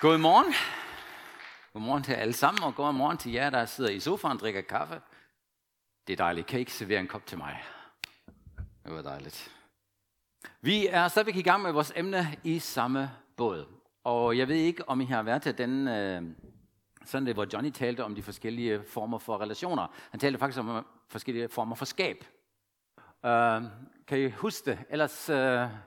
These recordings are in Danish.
God morgen. God morgen til alle sammen, og god morgen til jer, der sidder i sofaen og drikker kaffe. Det er dejligt. Kan I ikke servere en kop til mig? Det var dejligt. Vi er stadigvæk i gang med vores emne i samme båd. Og jeg ved ikke, om I har været til den øh, søndag, hvor Johnny talte om de forskellige former for relationer. Han talte faktisk om øh, forskellige former for skab. Uh, kan I huske det? Ellers uh,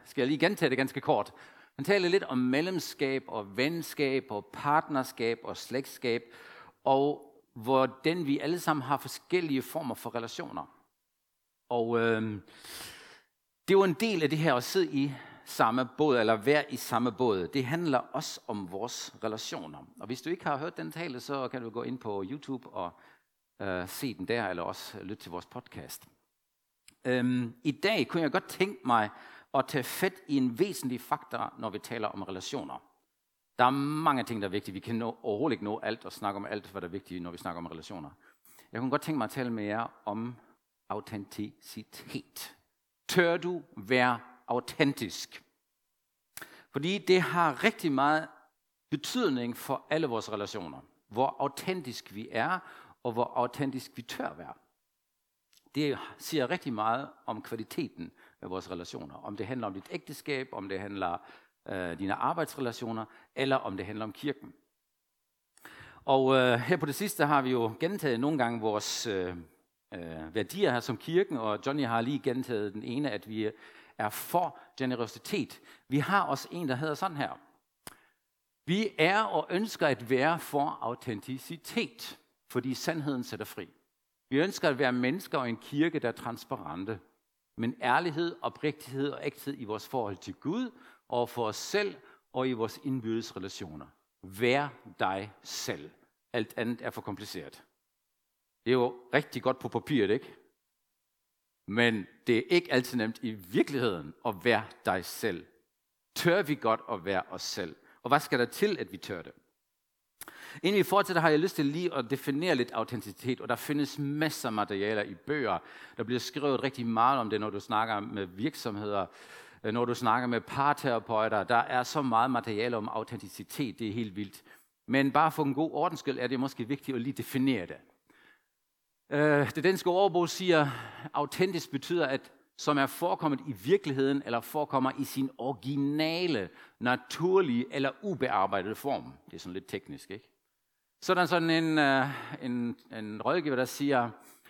skal jeg lige gentage det ganske kort. Han taler lidt om medlemskab og venskab og partnerskab og slægtskab, og hvordan vi alle sammen har forskellige former for relationer. Og øh, det er jo en del af det her at sidde i samme båd, eller være i samme båd. Det handler også om vores relationer. Og hvis du ikke har hørt den tale, så kan du gå ind på YouTube og øh, se den der, eller også lytte til vores podcast. Øhm, I dag kunne jeg godt tænke mig at tage fat i en væsentlig faktor, når vi taler om relationer. Der er mange ting, der er vigtige. Vi kan nå, overhovedet ikke nå alt og snakke om alt, hvad der er vigtigt, når vi snakker om relationer. Jeg kunne godt tænke mig at tale med jer om autenticitet. Tør du være autentisk? Fordi det har rigtig meget betydning for alle vores relationer. Hvor autentisk vi er, og hvor autentisk vi tør være. Det siger rigtig meget om kvaliteten vores relationer. Om det handler om dit ægteskab, om det handler øh, dine arbejdsrelationer, eller om det handler om kirken. Og øh, her på det sidste har vi jo gentaget nogle gange vores øh, øh, værdier her som kirken, og Johnny har lige gentaget den ene, at vi er for generøsitet. Vi har også en, der hedder sådan her. Vi er og ønsker at være for autenticitet, fordi sandheden sætter fri. Vi ønsker at være mennesker og en kirke, der er transparente. Men ærlighed, oprigtighed og ægthed i vores forhold til Gud og for os selv og i vores indbyrdes relationer. Vær dig selv. Alt andet er for kompliceret. Det er jo rigtig godt på papiret, ikke? Men det er ikke altid nemt i virkeligheden at være dig selv. Tør vi godt at være os selv? Og hvad skal der til, at vi tør det? Inden vi fortsætter, har jeg lyst til lige at definere lidt autenticitet, og der findes masser af materialer i bøger. Der bliver skrevet rigtig meget om det, når du snakker med virksomheder, øh, når du snakker med parterapeuter. Der er så meget materiale om autenticitet, det er helt vildt. Men bare for en god ordens skyld er det måske vigtigt at lige definere det. Øh, det danske ordbog siger, at autentisk betyder, at som er forekommet i virkeligheden, eller forekommer i sin originale, naturlige eller ubearbejdede form. Det er sådan lidt teknisk, ikke? Så er der sådan en, øh, en, en rådgiver, der siger,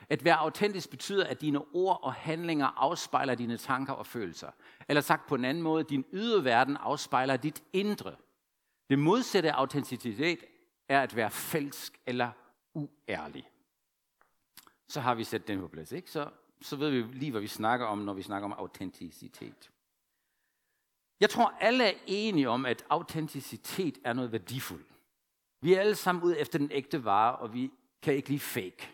at være autentisk betyder, at dine ord og handlinger afspejler dine tanker og følelser. Eller sagt på en anden måde, din ydre verden afspejler dit indre. Det modsatte af autenticitet er at være falsk eller uærlig. Så har vi sat den på plads, ikke? Så, så ved vi lige, hvad vi snakker om, når vi snakker om autenticitet. Jeg tror, alle er enige om, at autenticitet er noget værdifuldt. Vi er alle sammen ude efter den ægte vare, og vi kan ikke lide fake.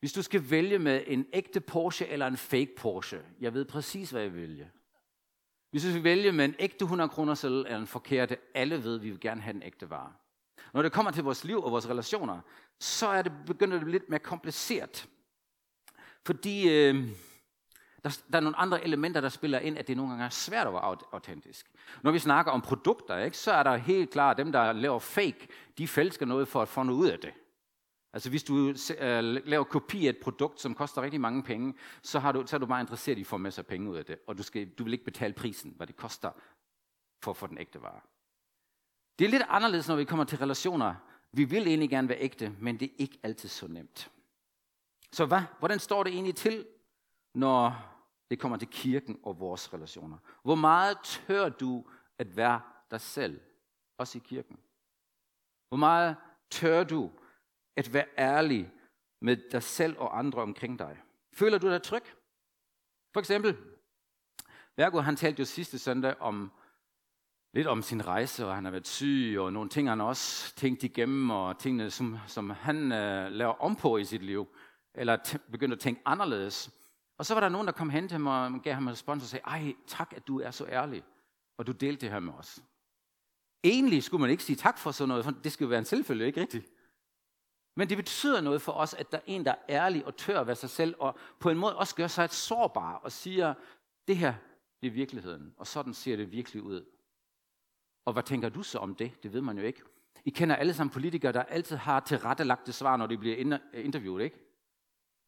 Hvis du skal vælge med en ægte Porsche eller en fake Porsche, jeg ved præcis, hvad jeg vælger. Hvis du skal vælge med en ægte 100 kroner selv eller en forkerte, alle ved, at vi vil gerne have den ægte vare. Når det kommer til vores liv og vores relationer, så er det begynder det lidt mere kompliceret. Fordi øh, der, der er nogle andre elementer, der spiller ind, at det nogle gange er svært at være autentisk. Når vi snakker om produkter, ikke, så er der helt klart, dem, der laver fake, de fælsker noget for at få noget ud af det. Altså hvis du øh, laver kopi af et produkt, som koster rigtig mange penge, så, har du, så er du bare interesseret i at få masser af penge ud af det. Og du, skal, du vil ikke betale prisen, hvad det koster for at få den ægte vare. Det er lidt anderledes, når vi kommer til relationer. Vi vil egentlig gerne være ægte, men det er ikke altid så nemt. Så hvad? Hvordan står det egentlig til, når det kommer til kirken og vores relationer. Hvor meget tør du at være dig selv, også i kirken? Hvor meget tør du at være ærlig med dig selv og andre omkring dig? Føler du dig tryg? For eksempel, Værgo, han talte jo sidste søndag om lidt om sin rejse, og han har været syg, og nogle ting, han også tænkt igennem, og tingene, som, som han øh, laver om på i sit liv, eller t- begynder at tænke anderledes. Og så var der nogen, der kom hen til mig og gav ham en respons og sagde, ej, tak, at du er så ærlig, og du delte det her med os. Egentlig skulle man ikke sige tak for sådan noget, for det skal jo være en selvfølge, ikke rigtigt? Men det betyder noget for os, at der er en, der er ærlig og tør at være sig selv, og på en måde også gør sig et sårbar og siger, det her, det er virkeligheden, og sådan ser det virkelig ud. Og hvad tænker du så om det? Det ved man jo ikke. I kender alle sammen politikere, der altid har tilrettelagte svar, når de bliver interviewet, ikke?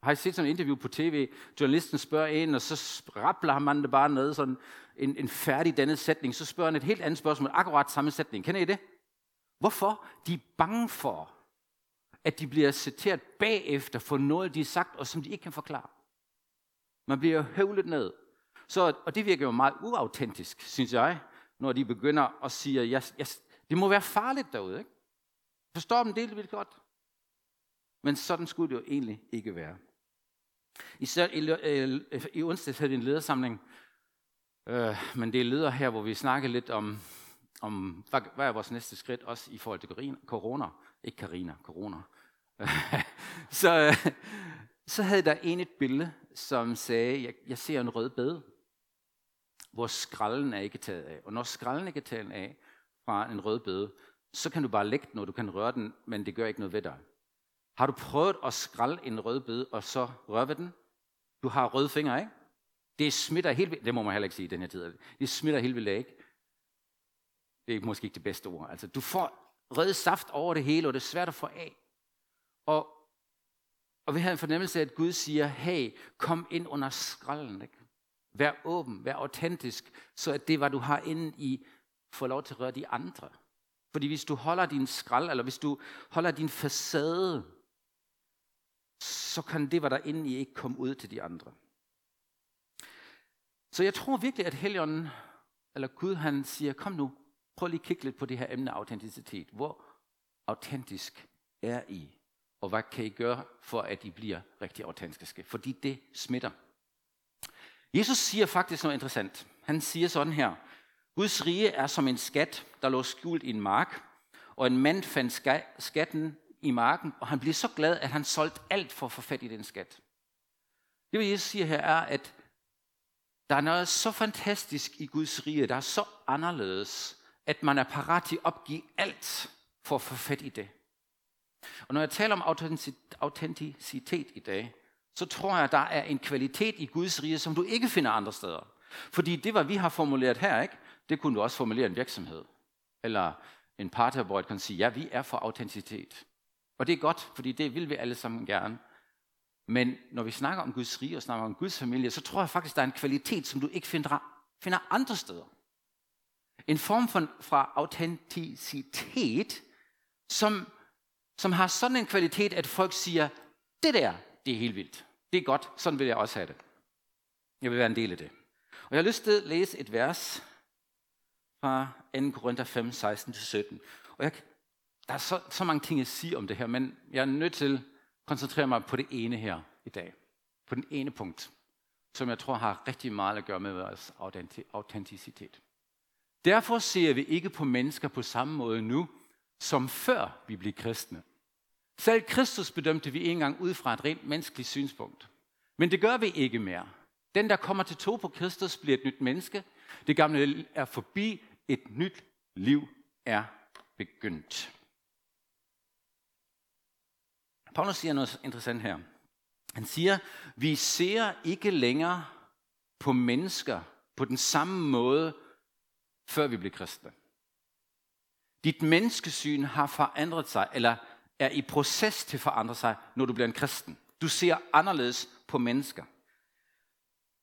Har I set sådan et interview på tv? Journalisten spørger en, og så rappler man det bare ned, sådan en, en færdig dannet sætning. Så spørger han et helt andet spørgsmål, akkurat samme sætning. Kender I det? Hvorfor? De er bange for, at de bliver citeret bagefter for noget, de har sagt, og som de ikke kan forklare. Man bliver høvlet ned. Så, og det virker jo meget uautentisk, synes jeg, når de begynder at sige, at jeg, jeg, det må være farligt derude. Ikke? Forstår dem det vildt godt? Men sådan skulle det jo egentlig ikke være. I, i, øh, i onsdag havde vi en ledersamling, øh, men det er leder her, hvor vi snakker lidt om, om hvad, hvad er vores næste skridt, også i forhold til corona. Ikke Karina, corona. så, øh, så havde der en et billede, som sagde, jeg, jeg ser en rød bed, hvor skralden er ikke taget af. Og når skralden ikke er taget af fra en rød bede, så kan du bare lægge den, og du kan røre den, men det gør ikke noget ved dig. Har du prøvet at skralde en rødbede og så røre ved den? Du har røde fingre, ikke? Det smitter helt vildt. Det må man heller ikke sige i den her tid. Det smitter helt vildt ikke? Det er måske ikke det bedste ord. Altså, du får rød saft over det hele, og det er svært at få af. Og, og vi har en fornemmelse af, at Gud siger, hey, kom ind under skralden. Ikke? Vær åben, vær autentisk, så at det, hvad du har inde i, får lov til at røre de andre. Fordi hvis du holder din skrald, eller hvis du holder din facade, så kan det, hvad der inde i, ikke komme ud til de andre. Så jeg tror virkelig, at Helligånden, eller Gud, han siger, kom nu, prøv lige at kigge lidt på det her emne autenticitet. Hvor autentisk er I? Og hvad kan I gøre for, at I bliver rigtig autentiske? Fordi det smitter. Jesus siger faktisk noget interessant. Han siger sådan her. Guds rige er som en skat, der lå skjult i en mark, og en mand fandt skatten i marken, og han blev så glad, at han solgte alt for at få fat i den skat. Det, vil Jesus siger her, er, at der er noget så fantastisk i Guds rige, der er så anderledes, at man er parat til at opgive alt for at få fat i det. Og når jeg taler om autenticitet i dag, så tror jeg, at der er en kvalitet i Guds rige, som du ikke finder andre steder. Fordi det, hvad vi har formuleret her, ikke, det kunne du også formulere en virksomhed. Eller en partner, kan sige, ja, vi er for autenticitet. Og det er godt, fordi det vil vi alle sammen gerne. Men når vi snakker om Guds rige og snakker om Guds familie, så tror jeg faktisk, der er en kvalitet, som du ikke finder, finder andre steder. En form for, fra autenticitet, som, som har sådan en kvalitet, at folk siger, det der, det er helt vildt. Det er godt, sådan vil jeg også have det. Jeg vil være en del af det. Og jeg har lyst til at læse et vers fra 2. Korinther 5, 16-17. Og jeg, der er så, så mange ting at sige om det her, men jeg er nødt til at koncentrere mig på det ene her i dag. På den ene punkt, som jeg tror har rigtig meget at gøre med vores autenticitet. Derfor ser vi ikke på mennesker på samme måde nu, som før vi blev kristne. Selv Kristus bedømte vi engang ud fra et rent menneskeligt synspunkt. Men det gør vi ikke mere. Den, der kommer til tro på Kristus, bliver et nyt menneske. Det gamle er forbi. Et nyt liv er begyndt. Paulus siger noget interessant her. Han siger, vi ser ikke længere på mennesker på den samme måde, før vi blev kristne. Dit menneskesyn har forandret sig, eller er i proces til at forandre sig, når du bliver en kristen. Du ser anderledes på mennesker.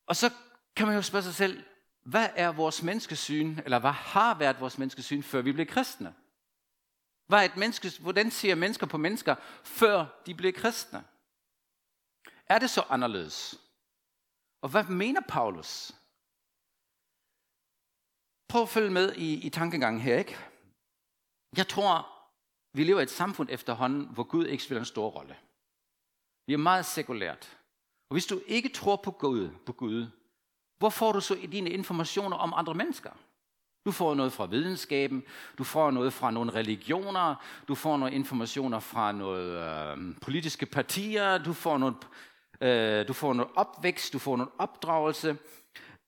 Og så kan man jo spørge sig selv, hvad er vores menneskesyn, eller hvad har været vores menneskesyn, før vi blev kristne? Var et menneske, hvordan ser mennesker på mennesker, før de blev kristne? Er det så anderledes? Og hvad mener Paulus? Prøv at følge med i, i tankegangen her, ikke? Jeg tror, vi lever i et samfund efterhånden, hvor Gud ikke spiller en stor rolle. Vi er meget sekulært. Og hvis du ikke tror på Gud, på Gud, hvor får du så dine informationer om andre mennesker? Du får noget fra videnskaben, du får noget fra nogle religioner, du får nogle informationer fra nogle øh, politiske partier, du får noget, øh, du får noget opvækst, du får noget opdragelse,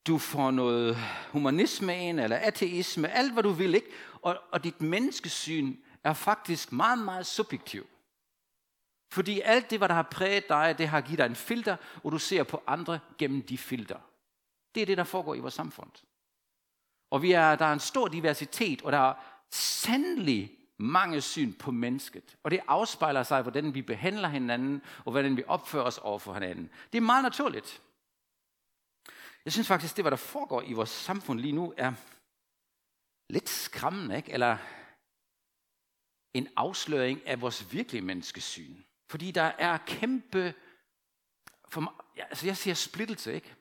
du får noget humanisme ind, eller ateisme, alt hvad du vil, ikke? Og, og dit menneskesyn er faktisk meget, meget subjektiv. Fordi alt det, hvad der har præget dig, det har givet dig en filter, og du ser på andre gennem de filter. Det er det, der foregår i vores samfund. Og vi er, der er en stor diversitet, og der er sandelig mange syn på mennesket. Og det afspejler sig, hvordan vi behandler hinanden, og hvordan vi opfører os over for hinanden. Det er meget naturligt. Jeg synes faktisk, det, hvad der foregår i vores samfund lige nu, er lidt skræmmende, ikke? eller en afsløring af vores virkelige menneskesyn. Fordi der er kæmpe, for, ja, altså jeg siger splittelse, ikke?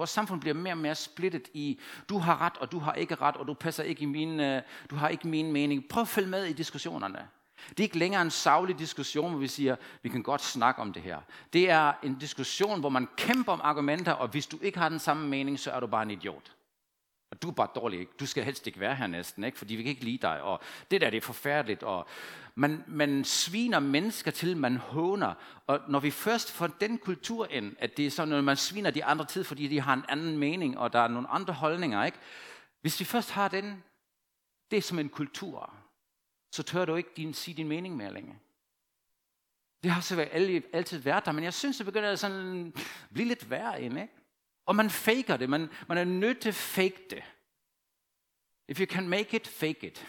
Vores samfund bliver mere og mere splittet i, du har ret, og du har ikke ret, og du passer ikke i min, øh, du har ikke min mening. Prøv at følge med i diskussionerne. Det er ikke længere en savlig diskussion, hvor vi siger, vi kan godt snakke om det her. Det er en diskussion, hvor man kæmper om argumenter, og hvis du ikke har den samme mening, så er du bare en idiot. Og du er bare dårlig. Du skal helst ikke være her næsten, ikke? fordi vi kan ikke lide dig. Og det der, det er forfærdeligt. Og man, man sviner mennesker til, man håner. Og når vi først får den kultur ind, at det er sådan, at man sviner de andre til, fordi de har en anden mening, og der er nogle andre holdninger. Ikke? Hvis vi først har den, det er som en kultur, så tør du ikke din, sige din mening mere længe. Det har så været, altid været der, men jeg synes, det begynder at sådan blive lidt værre end, ikke? Og man faker det. Man, man er nødt til at fake det. If you can make it, fake it.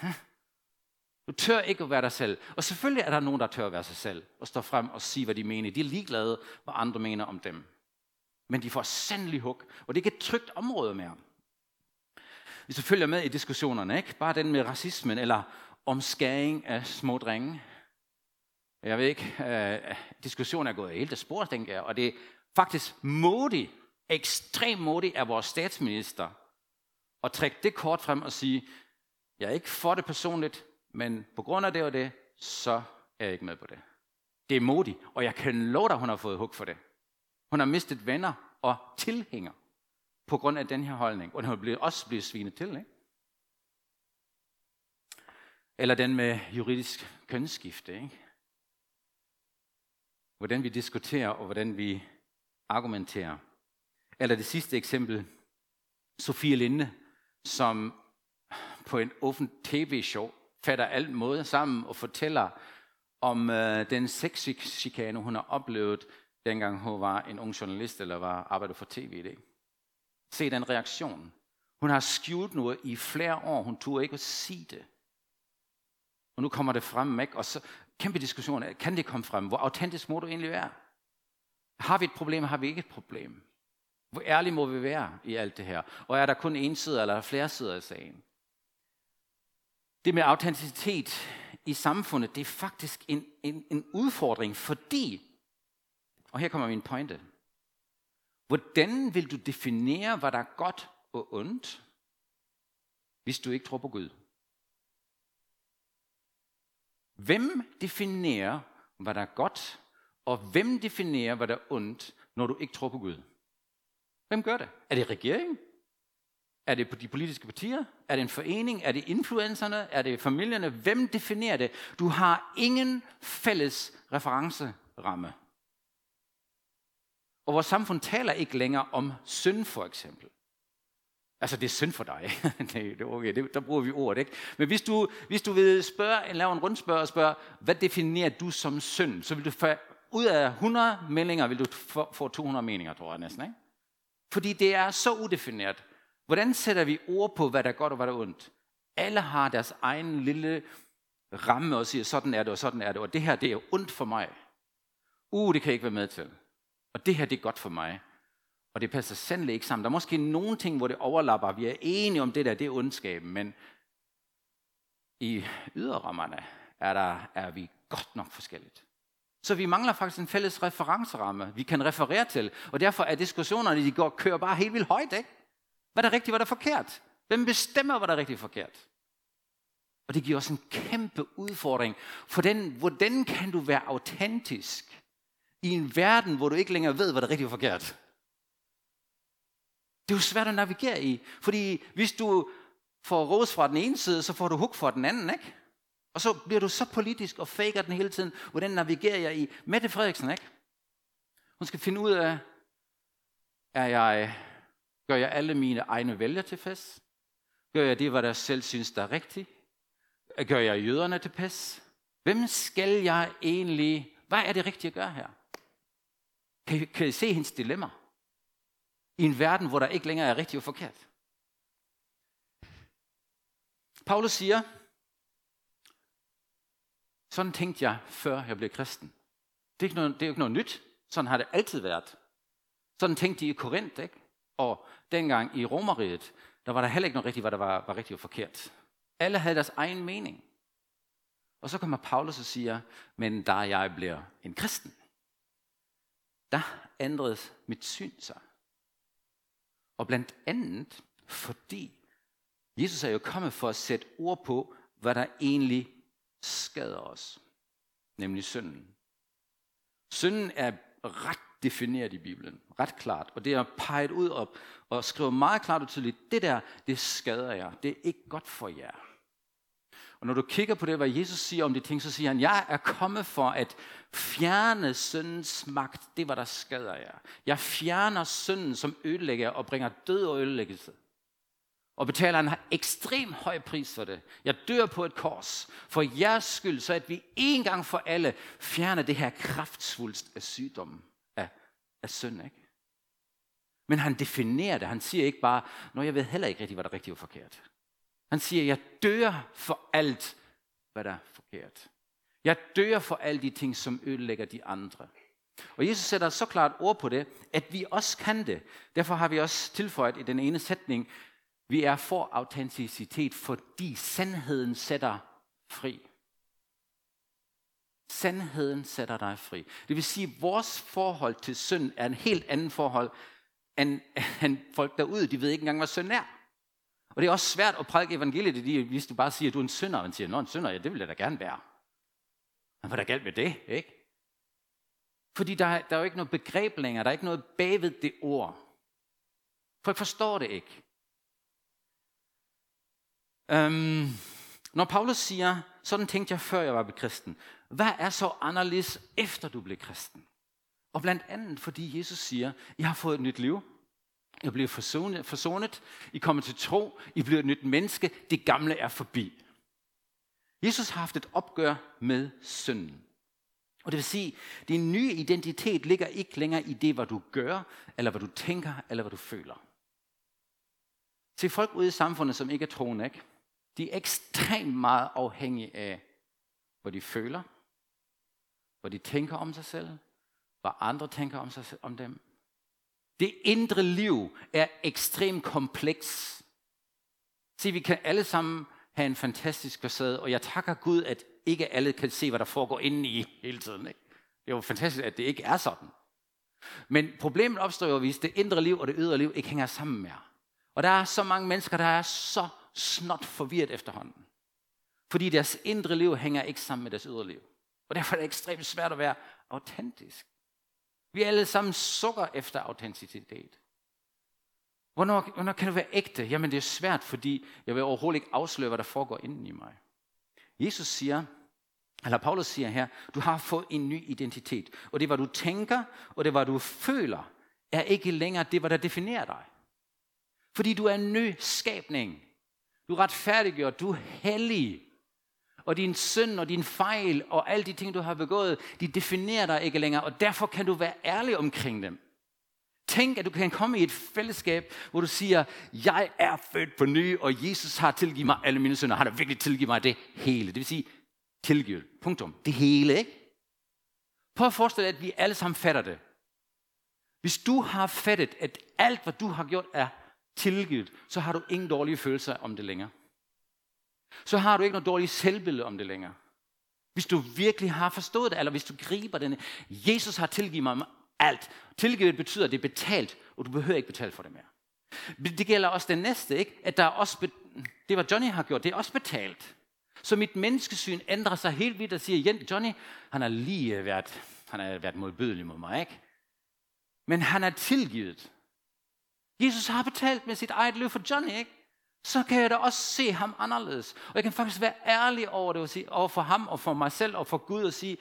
Du tør ikke at være dig selv. Og selvfølgelig er der nogen, der tør at være sig selv, og stå frem og sige, hvad de mener. De er ligeglade, hvad andre mener om dem. Men de får sandelig hug, og det er ikke et trygt område mere. Hvis du følger med i diskussionerne, ikke? bare den med racismen, eller omskæring af små drenge. Jeg ved ikke, øh, diskussionen er gået helt af spor, tænker jeg, og det er faktisk modigt ekstremt modig af vores statsminister at trække det kort frem og sige, jeg er ikke for det personligt, men på grund af det og det, så er jeg ikke med på det. Det er modigt, og jeg kan love dig, hun har fået hug for det. Hun har mistet venner og tilhænger på grund af den her holdning, og hun har også blevet svinet til. Ikke? Eller den med juridisk kønsskifte. Ikke? Hvordan vi diskuterer, og hvordan vi argumenterer. Eller det sidste eksempel, Sofie Linde, som på en åben tv-show fatter alt måde sammen og fortæller om øh, den sexchikane, hun har oplevet, dengang hun var en ung journalist eller var arbejdet for tv. Det. Se den reaktion. Hun har skjult noget i flere år. Hun turde ikke at sige det. Og nu kommer det frem, ikke? Og så kæmpe diskussion. Kan det komme frem? Hvor autentisk må du egentlig være? Har vi et problem? Har vi ikke et problem? Hvor ærlige må vi være i alt det her? Og er der kun en side, eller er der flere sider i sagen? Det med autenticitet i samfundet, det er faktisk en, en, en udfordring, fordi, og her kommer min pointe, hvordan vil du definere, hvad der er godt og ondt, hvis du ikke tror på Gud? Hvem definerer, hvad der er godt, og hvem definerer, hvad der er ondt, når du ikke tror på Gud? Hvem gør det? Er det regeringen? Er det på de politiske partier? Er det en forening? Er det influencerne? Er det familierne? Hvem definerer det? Du har ingen fælles referenceramme. Og vores samfund taler ikke længere om synd, for eksempel. Altså, det er synd for dig. det, det, okay, det, der bruger vi ordet, ikke? Men hvis du, hvis du vil spørge, lave en rundspørg og spørge, hvad definerer du som synd? Så vil du få, ud af 100 meldinger, vil du få, få 200 meninger, tror jeg næsten, ikke? Fordi det er så udefineret. Hvordan sætter vi ord på, hvad der er godt og hvad der er ondt? Alle har deres egen lille ramme og siger, sådan er det og sådan er det, og det her det er ondt for mig. Uh, det kan jeg ikke være med til. Og det her det er godt for mig. Og det passer sandelig ikke sammen. Der er måske nogle ting, hvor det overlapper. Vi er enige om det der, det er ondskaben, men i yderrammerne er, der, er vi godt nok forskelligt. Så vi mangler faktisk en fælles referenceramme, vi kan referere til. Og derfor er diskussionerne, de går, kører bare helt vildt højt. Ikke? Hvad er der rigtigt, hvad er der forkert? Hvem bestemmer, hvad der er rigtigt og forkert? Og det giver os en kæmpe udfordring. For den, hvordan kan du være autentisk i en verden, hvor du ikke længere ved, hvad der er rigtigt og forkert? Det er jo svært at navigere i. Fordi hvis du får ros fra den ene side, så får du hug fra den anden, ikke? Og så bliver du så politisk og faker den hele tiden. Hvordan navigerer jeg i? Mette Frederiksen, ikke? Hun skal finde ud af, er jeg, gør jeg alle mine egne vælger til fest? Gør jeg det, hvad der selv synes, der er rigtigt? Gør jeg jøderne til pes? Hvem skal jeg egentlig, hvad er det rigtige at gøre her? Kan kan I se hendes dilemma? I en verden, hvor der ikke længere er rigtigt og forkert. Paulus siger, sådan tænkte jeg, før jeg blev kristen. Det er, ikke noget, det er jo ikke noget nyt. Sådan har det altid været. Sådan tænkte de i Korinth, ikke? Og dengang i Romeriet, der var der heller ikke noget rigtigt, hvad der var, var rigtigt og forkert. Alle havde deres egen mening. Og så kommer Paulus og siger, men da jeg bliver en kristen, der ændrede mit syn sig. Og blandt andet, fordi Jesus er jo kommet for at sætte ord på, hvad der egentlig skader os. Nemlig synden. Synden er ret defineret i Bibelen. Ret klart. Og det er peget ud op og skrevet meget klart og tydeligt, det der, det skader jer. Det er ikke godt for jer. Og når du kigger på det, hvad Jesus siger om de ting, så siger han, jeg er kommet for at fjerne syndens magt, det var der skader jer. Jeg fjerner synden, som ødelægger og bringer død og ødelæggelse. Og betaler en ekstrem høj pris for det. Jeg dør på et kors for jeres skyld, så at vi en gang for alle fjerner det her kraftsvulst af sygdommen, af, af synd. Ikke? Men han definerer det. Han siger ikke bare, når jeg ved heller ikke rigtigt, hvad der er rigtigt og forkert. Han siger, jeg dør for alt, hvad der er forkert. Jeg dør for alle de ting, som ødelægger de andre. Og Jesus sætter så klart ord på det, at vi også kan det. Derfor har vi også tilføjet i den ene sætning, vi er for autenticitet, fordi sandheden sætter fri. Sandheden sætter dig fri. Det vil sige, at vores forhold til synd er en helt anden forhold, end, end folk derude. De ved ikke engang, hvad synd er. Og det er også svært at prædike evangeliet, hvis du bare siger, at du er en synder, og man siger, at en synder, ja, det vil jeg da gerne være. Men hvad er der galt med det, ikke? Fordi der, der er jo ikke noget begreb længere, der er ikke noget bagved det ord. Folk forstår det ikke. Øhm, når Paulus siger, sådan tænkte jeg før jeg var kristen, hvad er så anderledes efter du blev kristen? Og blandt andet fordi Jesus siger, jeg har fået et nyt liv. Jeg bliver forsonet, forsonet. I kommer til tro. I bliver et nyt menneske. Det gamle er forbi. Jesus har haft et opgør med synden. Og det vil sige, at din nye identitet ligger ikke længere i det, hvad du gør, eller hvad du tænker, eller hvad du føler. Se folk ude i samfundet, som ikke er troende, ikke? De er ekstremt meget afhængige af, hvad de føler, hvad de tænker om sig selv, hvad andre tænker om, sig, om dem. Det indre liv er ekstremt kompleks. Se, vi kan alle sammen have en fantastisk facade, og jeg takker Gud, at ikke alle kan se, hvad der foregår inde i hele tiden. Ikke? Det er jo fantastisk, at det ikke er sådan. Men problemet opstår jo, hvis det indre liv og det ydre liv ikke hænger sammen mere. Og der er så mange mennesker, der er så snot forvirret efterhånden. Fordi deres indre liv hænger ikke sammen med deres ydre liv. Og derfor er det ekstremt svært at være autentisk. Vi alle sammen sukker efter autenticitet. Hvornår, hvornår kan du være ægte? Jamen det er svært, fordi jeg vil overhovedet ikke afsløre, hvad der foregår inden i mig. Jesus siger, eller Paulus siger her, du har fået en ny identitet. Og det, hvad du tænker, og det, hvad du føler, er ikke længere det, hvad der definerer dig. Fordi du er en ny skabning. Du er retfærdiggjort, du er hellig. Og din synd og din fejl og alle de ting, du har begået, de definerer dig ikke længere, og derfor kan du være ærlig omkring dem. Tænk, at du kan komme i et fællesskab, hvor du siger, jeg er født på ny, og Jesus har tilgivet mig alle mine synder. Han har virkelig tilgivet mig det hele. Det vil sige, tilgivet. Punktum. Det hele, ikke? Prøv at forestille dig, at vi alle sammen fatter det. Hvis du har fattet, at alt, hvad du har gjort, er tilgivet, så har du ingen dårlige følelser om det længere. Så har du ikke noget dårligt selvbillede om det længere. Hvis du virkelig har forstået det, eller hvis du griber den, Jesus har tilgivet mig alt. Tilgivet betyder, at det er betalt, og du behøver ikke betale for det mere. Det gælder også den næste, ikke? at der er også be- det, hvad Johnny har gjort, det er også betalt. Så mit menneskesyn ændrer sig helt vildt og siger, Johnny, han har lige været, han har været modbydelig mod mig, ikke? Men han er tilgivet. Jesus har betalt med sit eget liv for Johnny, ikke? Så kan jeg da også se ham anderledes. Og jeg kan faktisk være ærlig over det, og sige, over for ham og for mig selv og for Gud og sige,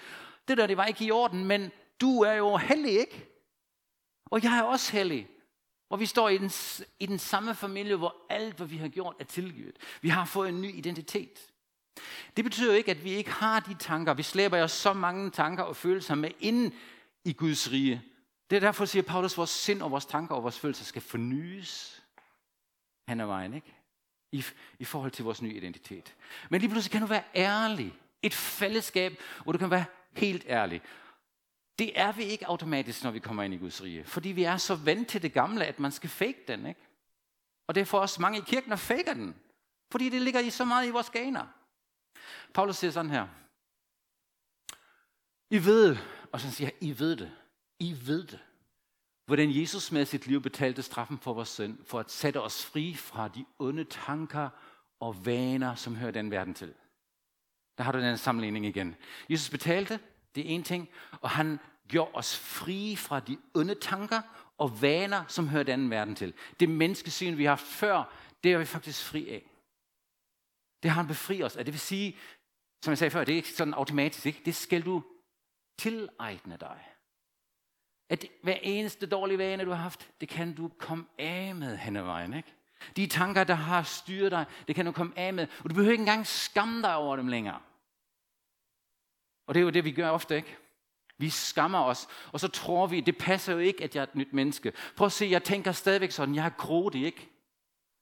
det der, det var ikke i orden, men du er jo hellig, ikke? Og jeg er også hellig. Og vi står i den, i den samme familie, hvor alt, hvad vi har gjort, er tilgivet. Vi har fået en ny identitet. Det betyder ikke, at vi ikke har de tanker. Vi slæber jo så mange tanker og følelser med ind i Guds rige. Det er derfor, siger Paulus, at vores sind og vores tanker og vores følelser skal fornyes hen ad vejen. Ikke? i, i forhold til vores nye identitet. Men lige pludselig kan du være ærlig. Et fællesskab, hvor du kan være helt ærlig. Det er vi ikke automatisk, når vi kommer ind i Guds rige. Fordi vi er så vant til det gamle, at man skal fake den. Ikke? Og det er for os mange i kirken, der faker den. Fordi det ligger i så meget i vores gener. Paulus siger sådan her. I ved, og så siger I ved det. I ved det. Hvordan Jesus med sit liv betalte straffen for vores synd, for at sætte os fri fra de onde tanker og vaner, som hører den verden til. Der har du den sammenligning igen. Jesus betalte, det er en ting, og han gjorde os fri fra de onde tanker og vaner, som hører den verden til. Det menneskesyn, vi har haft før, det er vi faktisk fri af. Det har han befri os af. Det vil sige, som jeg sagde før, det er ikke sådan automatisk. Ikke? Det skal du tilegne dig. At hver eneste dårlige vane, du har haft, det kan du komme af med hen ad vejen. Ikke? De tanker, der har styret dig, det kan du komme af med. Og du behøver ikke engang skamme dig over dem længere. Og det er jo det, vi gør ofte, ikke? Vi skammer os, og så tror vi, det passer jo ikke, at jeg er et nyt menneske. Prøv at se, jeg tænker stadigvæk sådan, jeg er grådig, ikke?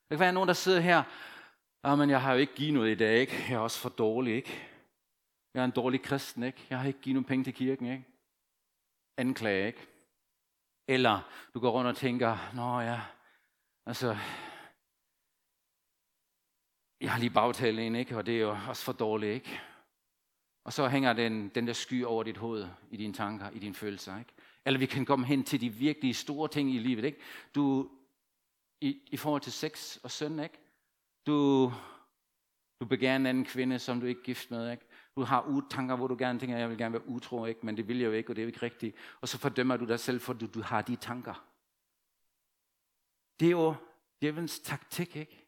Der kan være nogen, der sidder her, ah, men jeg har jo ikke givet noget i dag, ikke? Jeg er også for dårlig, ikke? Jeg er en dårlig kristen, ikke? Jeg har ikke givet nogen penge til kirken, ikke? Anklage, ikke? Eller du går rundt og tænker, nå ja, altså, jeg har lige bagtalt en, ikke? Og det er jo også for dårligt, ikke? Og så hænger den, den der sky over dit hoved, i dine tanker, i dine følelser, ikke? Eller vi kan komme hen til de virkelig store ting i livet, ikke? Du, i, i forhold til sex og søn, ikke? Du, du begærer en anden kvinde, som du ikke er gift med, ikke? Du har tanker, hvor du gerne tænker, jeg vil gerne være utro, ikke? men det vil jeg jo ikke, og det er jo ikke rigtigt. Og så fordømmer du dig selv, for du, du har de tanker. Det er jo djævelens taktik, ikke?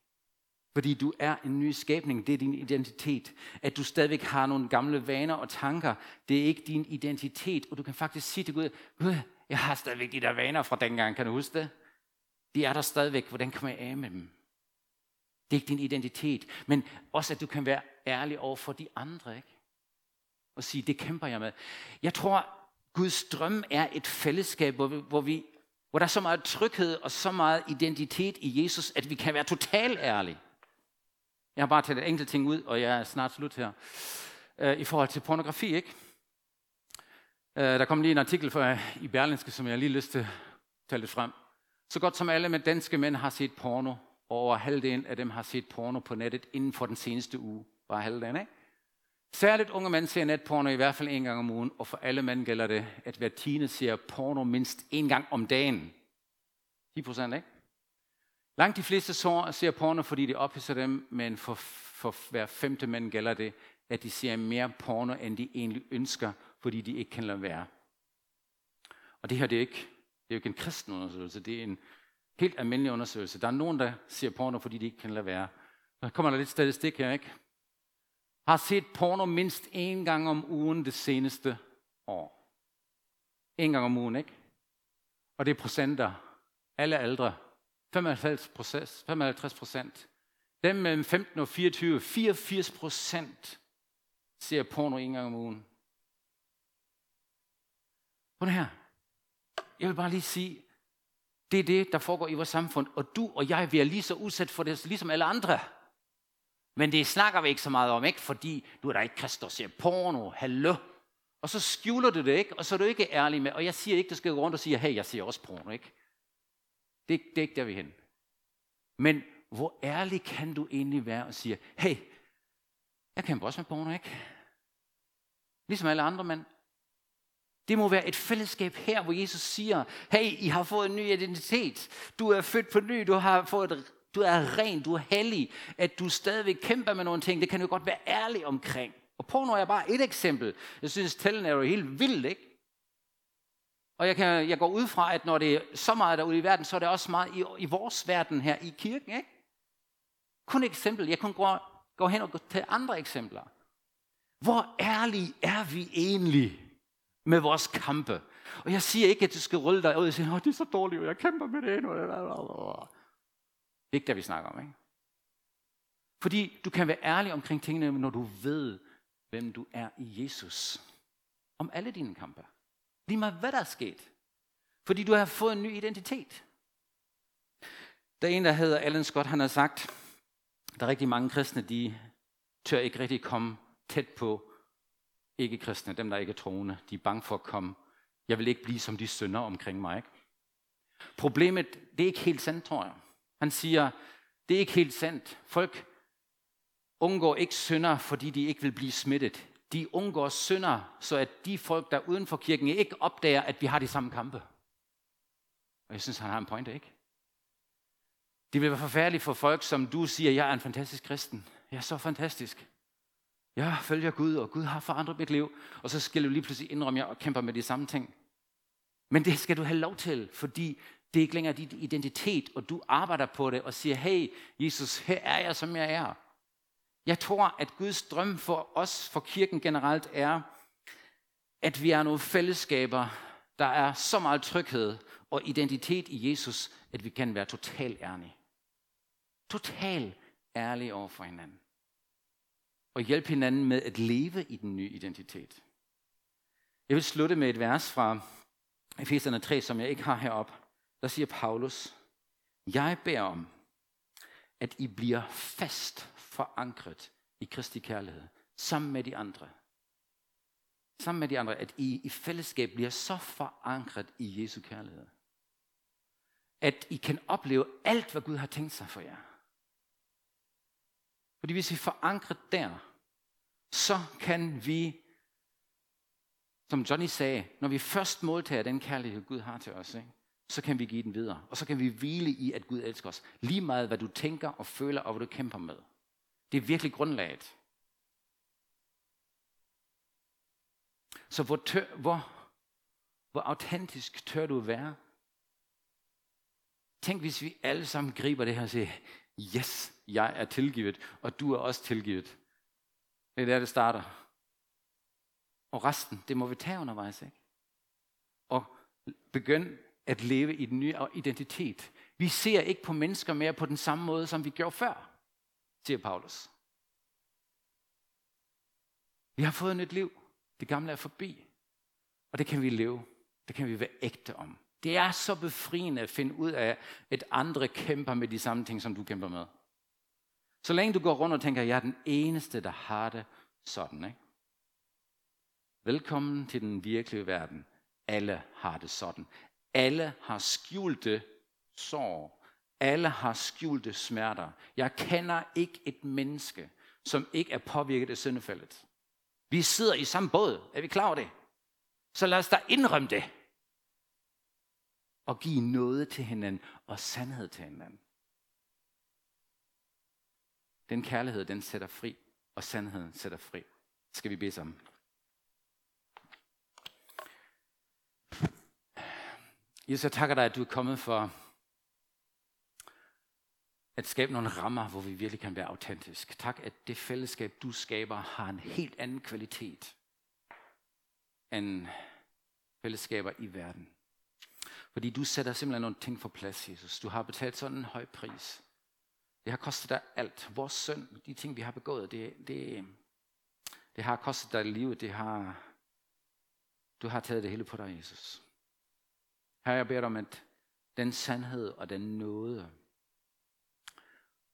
Fordi du er en ny skabning, det er din identitet. At du stadigvæk har nogle gamle vaner og tanker, det er ikke din identitet. Og du kan faktisk sige til Gud, Gud, jeg har stadigvæk de der vaner fra dengang, kan du huske det? De er der stadigvæk, hvordan kommer jeg af med dem? Det er ikke din identitet, men også at du kan være ærlig over for de andre, ikke? Og sige, det kæmper jeg med. Jeg tror, Guds drøm er et fællesskab, hvor vi, hvor vi hvor der er så meget tryghed og så meget identitet i Jesus, at vi kan være totalt ærlige. Jeg har bare taget et enkelt ting ud, og jeg er snart slut her. Øh, I forhold til pornografi, ikke? Øh, der kom lige en artikel for, i Berlinske, som jeg lige lyst til at tage lidt frem. Så godt som alle med danske mænd har set porno, og over halvdelen af dem har set porno på nettet inden for den seneste uge. Bare halvdelen, ikke? Særligt unge mænd ser netporno i hvert fald en gang om ugen, og for alle mænd gælder det, at hver tiende ser porno mindst en gang om dagen. 10 procent, ikke? Langt de fleste ser porno, fordi de ophidser dem, men for, for hver femte mænd gælder det, at de ser mere porno, end de egentlig ønsker, fordi de ikke kan lade være. Og det her det er, ikke, det er jo ikke en kristen undersøgelse, det er en helt almindelig undersøgelse. Der er nogen, der ser porno, fordi de ikke kan lade være. Der kommer der lidt statistik her, ikke? Har set porno mindst én gang om ugen det seneste år. En gang om ugen, ikke? Og det er procenter. Alle aldre. 55 procent. 55 procent. Dem mellem 15 og 24, 84 procent ser porno en gang om ugen. Prøv her. Jeg vil bare lige sige, det er det, der foregår i vores samfund, og du og jeg, vi er lige så udsat for det, ligesom alle andre. Men det snakker vi ikke så meget om, ikke? Fordi du er da ikke kristen og ser porno, hallo. Og så skjuler du det ikke, og så er du ikke ærlig med, og jeg siger ikke, du skal gå rundt og sige, hey, jeg ser også porno, ikke? Det, det er ikke der, vi er hen. Men hvor ærlig kan du egentlig være og sige, hey, jeg kan også med porno, ikke? Ligesom alle andre mænd. Det må være et fællesskab her, hvor Jesus siger, hey, I har fået en ny identitet. Du er født på ny, du har fået et, du er ren, du er hellig. At du stadigvæk kæmper med nogle ting, det kan du godt være ærlig omkring. Og porno er bare et eksempel. Jeg synes, tællen er jo helt vildt, ikke? Og jeg, kan, jeg går ud fra, at når det er så meget derude i verden, så er det også meget i, i vores verden her i kirken. Ikke? Kun et eksempel. Jeg kunne gå, gå hen og gå til andre eksempler. Hvor ærlige er vi egentlig med vores kampe? Og jeg siger ikke, at du skal rulle dig ud og sige, at det er så dårligt, og jeg kæmper med det. Det er ikke det, vi snakker om. Ikke? Fordi du kan være ærlig omkring tingene, når du ved, hvem du er i Jesus. Om alle dine kampe. Lige meget hvad der er sket. Fordi du har fået en ny identitet. Der er en, der hedder Alan Scott, han har sagt, Der er rigtig mange kristne, de tør ikke rigtig komme tæt på ikke-kristne, dem der ikke er troende. De er bange for at komme. Jeg vil ikke blive som de sønder omkring mig. Ikke? Problemet, det er ikke helt sandt, tror jeg. Han siger, det er ikke helt sandt. Folk undgår ikke synder, fordi de ikke vil blive smittet. De undgår synder, så at de folk, der er uden for kirken, ikke opdager, at vi har de samme kampe. Og jeg synes, han har en pointe, ikke? Det vil være forfærdeligt for folk, som du siger, jeg er en fantastisk kristen. Jeg er så fantastisk. Jeg følger Gud, og Gud har forandret mit liv. Og så skal du lige pludselig indrømme, at jeg kæmper med de samme ting. Men det skal du have lov til, fordi det er ikke længere dit identitet, og du arbejder på det og siger, hey Jesus, her er jeg, som jeg er. Jeg tror, at Guds drøm for os, for kirken generelt, er, at vi er nogle fællesskaber, der er så meget tryghed og identitet i Jesus, at vi kan være totalt ærlige. Totalt ærlige over for hinanden. Og hjælpe hinanden med at leve i den nye identitet. Jeg vil slutte med et vers fra Efeserne 3, som jeg ikke har heroppe. Der siger Paulus, jeg beder om, at I bliver fast forankret i Kristi kærlighed, sammen med de andre. Sammen med de andre, at I i fællesskab bliver så forankret i Jesu kærlighed. At I kan opleve alt, hvad Gud har tænkt sig for jer. Fordi hvis vi er forankret der, så kan vi, som Johnny sagde, når vi først modtager den kærlighed, Gud har til os, ikke? Så kan vi give den videre. Og så kan vi hvile i, at Gud elsker os. Lige meget, hvad du tænker og føler, og hvad du kæmper med. Det er virkelig grundlaget. Så hvor, tør, hvor, hvor autentisk tør du være? Tænk, hvis vi alle sammen griber det her og siger, yes, jeg er tilgivet, og du er også tilgivet. Det er der, det starter. Og resten, det må vi tage undervejs, ikke? Og begynd at leve i den nye identitet. Vi ser ikke på mennesker mere på den samme måde, som vi gjorde før, siger Paulus. Vi har fået et nyt liv. Det gamle er forbi. Og det kan vi leve. Det kan vi være ægte om. Det er så befriende at finde ud af, at andre kæmper med de samme ting, som du kæmper med. Så længe du går rundt og tænker, jeg er den eneste, der har det sådan. Ikke? Velkommen til den virkelige verden. Alle har det sådan. Alle har skjulte sår. Alle har skjulte smerter. Jeg kender ikke et menneske, som ikke er påvirket af syndefaldet. Vi sidder i samme båd. Er vi klar over det? Så lad os da indrømme det. Og give noget til hinanden og sandhed til hinanden. Den kærlighed, den sætter fri, og sandheden sætter fri. Skal vi bede sammen? Jesus, jeg takker dig, at du er kommet for at skabe nogle rammer, hvor vi virkelig kan være autentisk. Tak, at det fællesskab, du skaber, har en helt anden kvalitet end fællesskaber i verden. Fordi du sætter simpelthen nogle ting for plads, Jesus. Du har betalt sådan en høj pris. Det har kostet dig alt. Vores søn, de ting, vi har begået, det, det, det har kostet dig livet. Det har, du har taget det hele på dig, Jesus. Her jeg beder dig om, at den sandhed og den nåde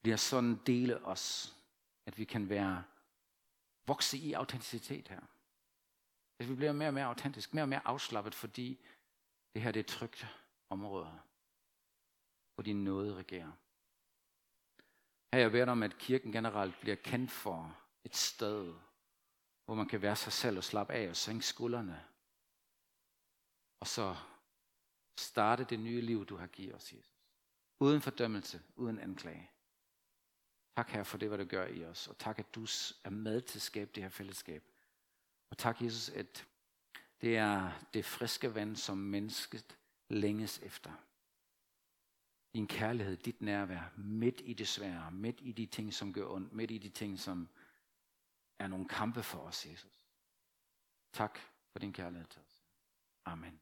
bliver sådan dele os, at vi kan være vokse i autenticitet her. At vi bliver mere og mere autentisk, mere og mere afslappet, fordi det her det er et trygt område, hvor din nåde regerer. Her jeg beder om, at kirken generelt bliver kendt for et sted, hvor man kan være sig selv og slappe af og sænke skuldrene. Og så starte det nye liv, du har givet os, Jesus. Uden fordømmelse, uden anklage. Tak her for det, hvad du gør i os. Og tak, at du er med til at skabe det her fællesskab. Og tak, Jesus, at det er det friske vand, som mennesket længes efter. Din kærlighed, dit nærvær, midt i det svære, midt i de ting, som gør ondt, midt i de ting, som er nogle kampe for os, Jesus. Tak for din kærlighed til os. Amen.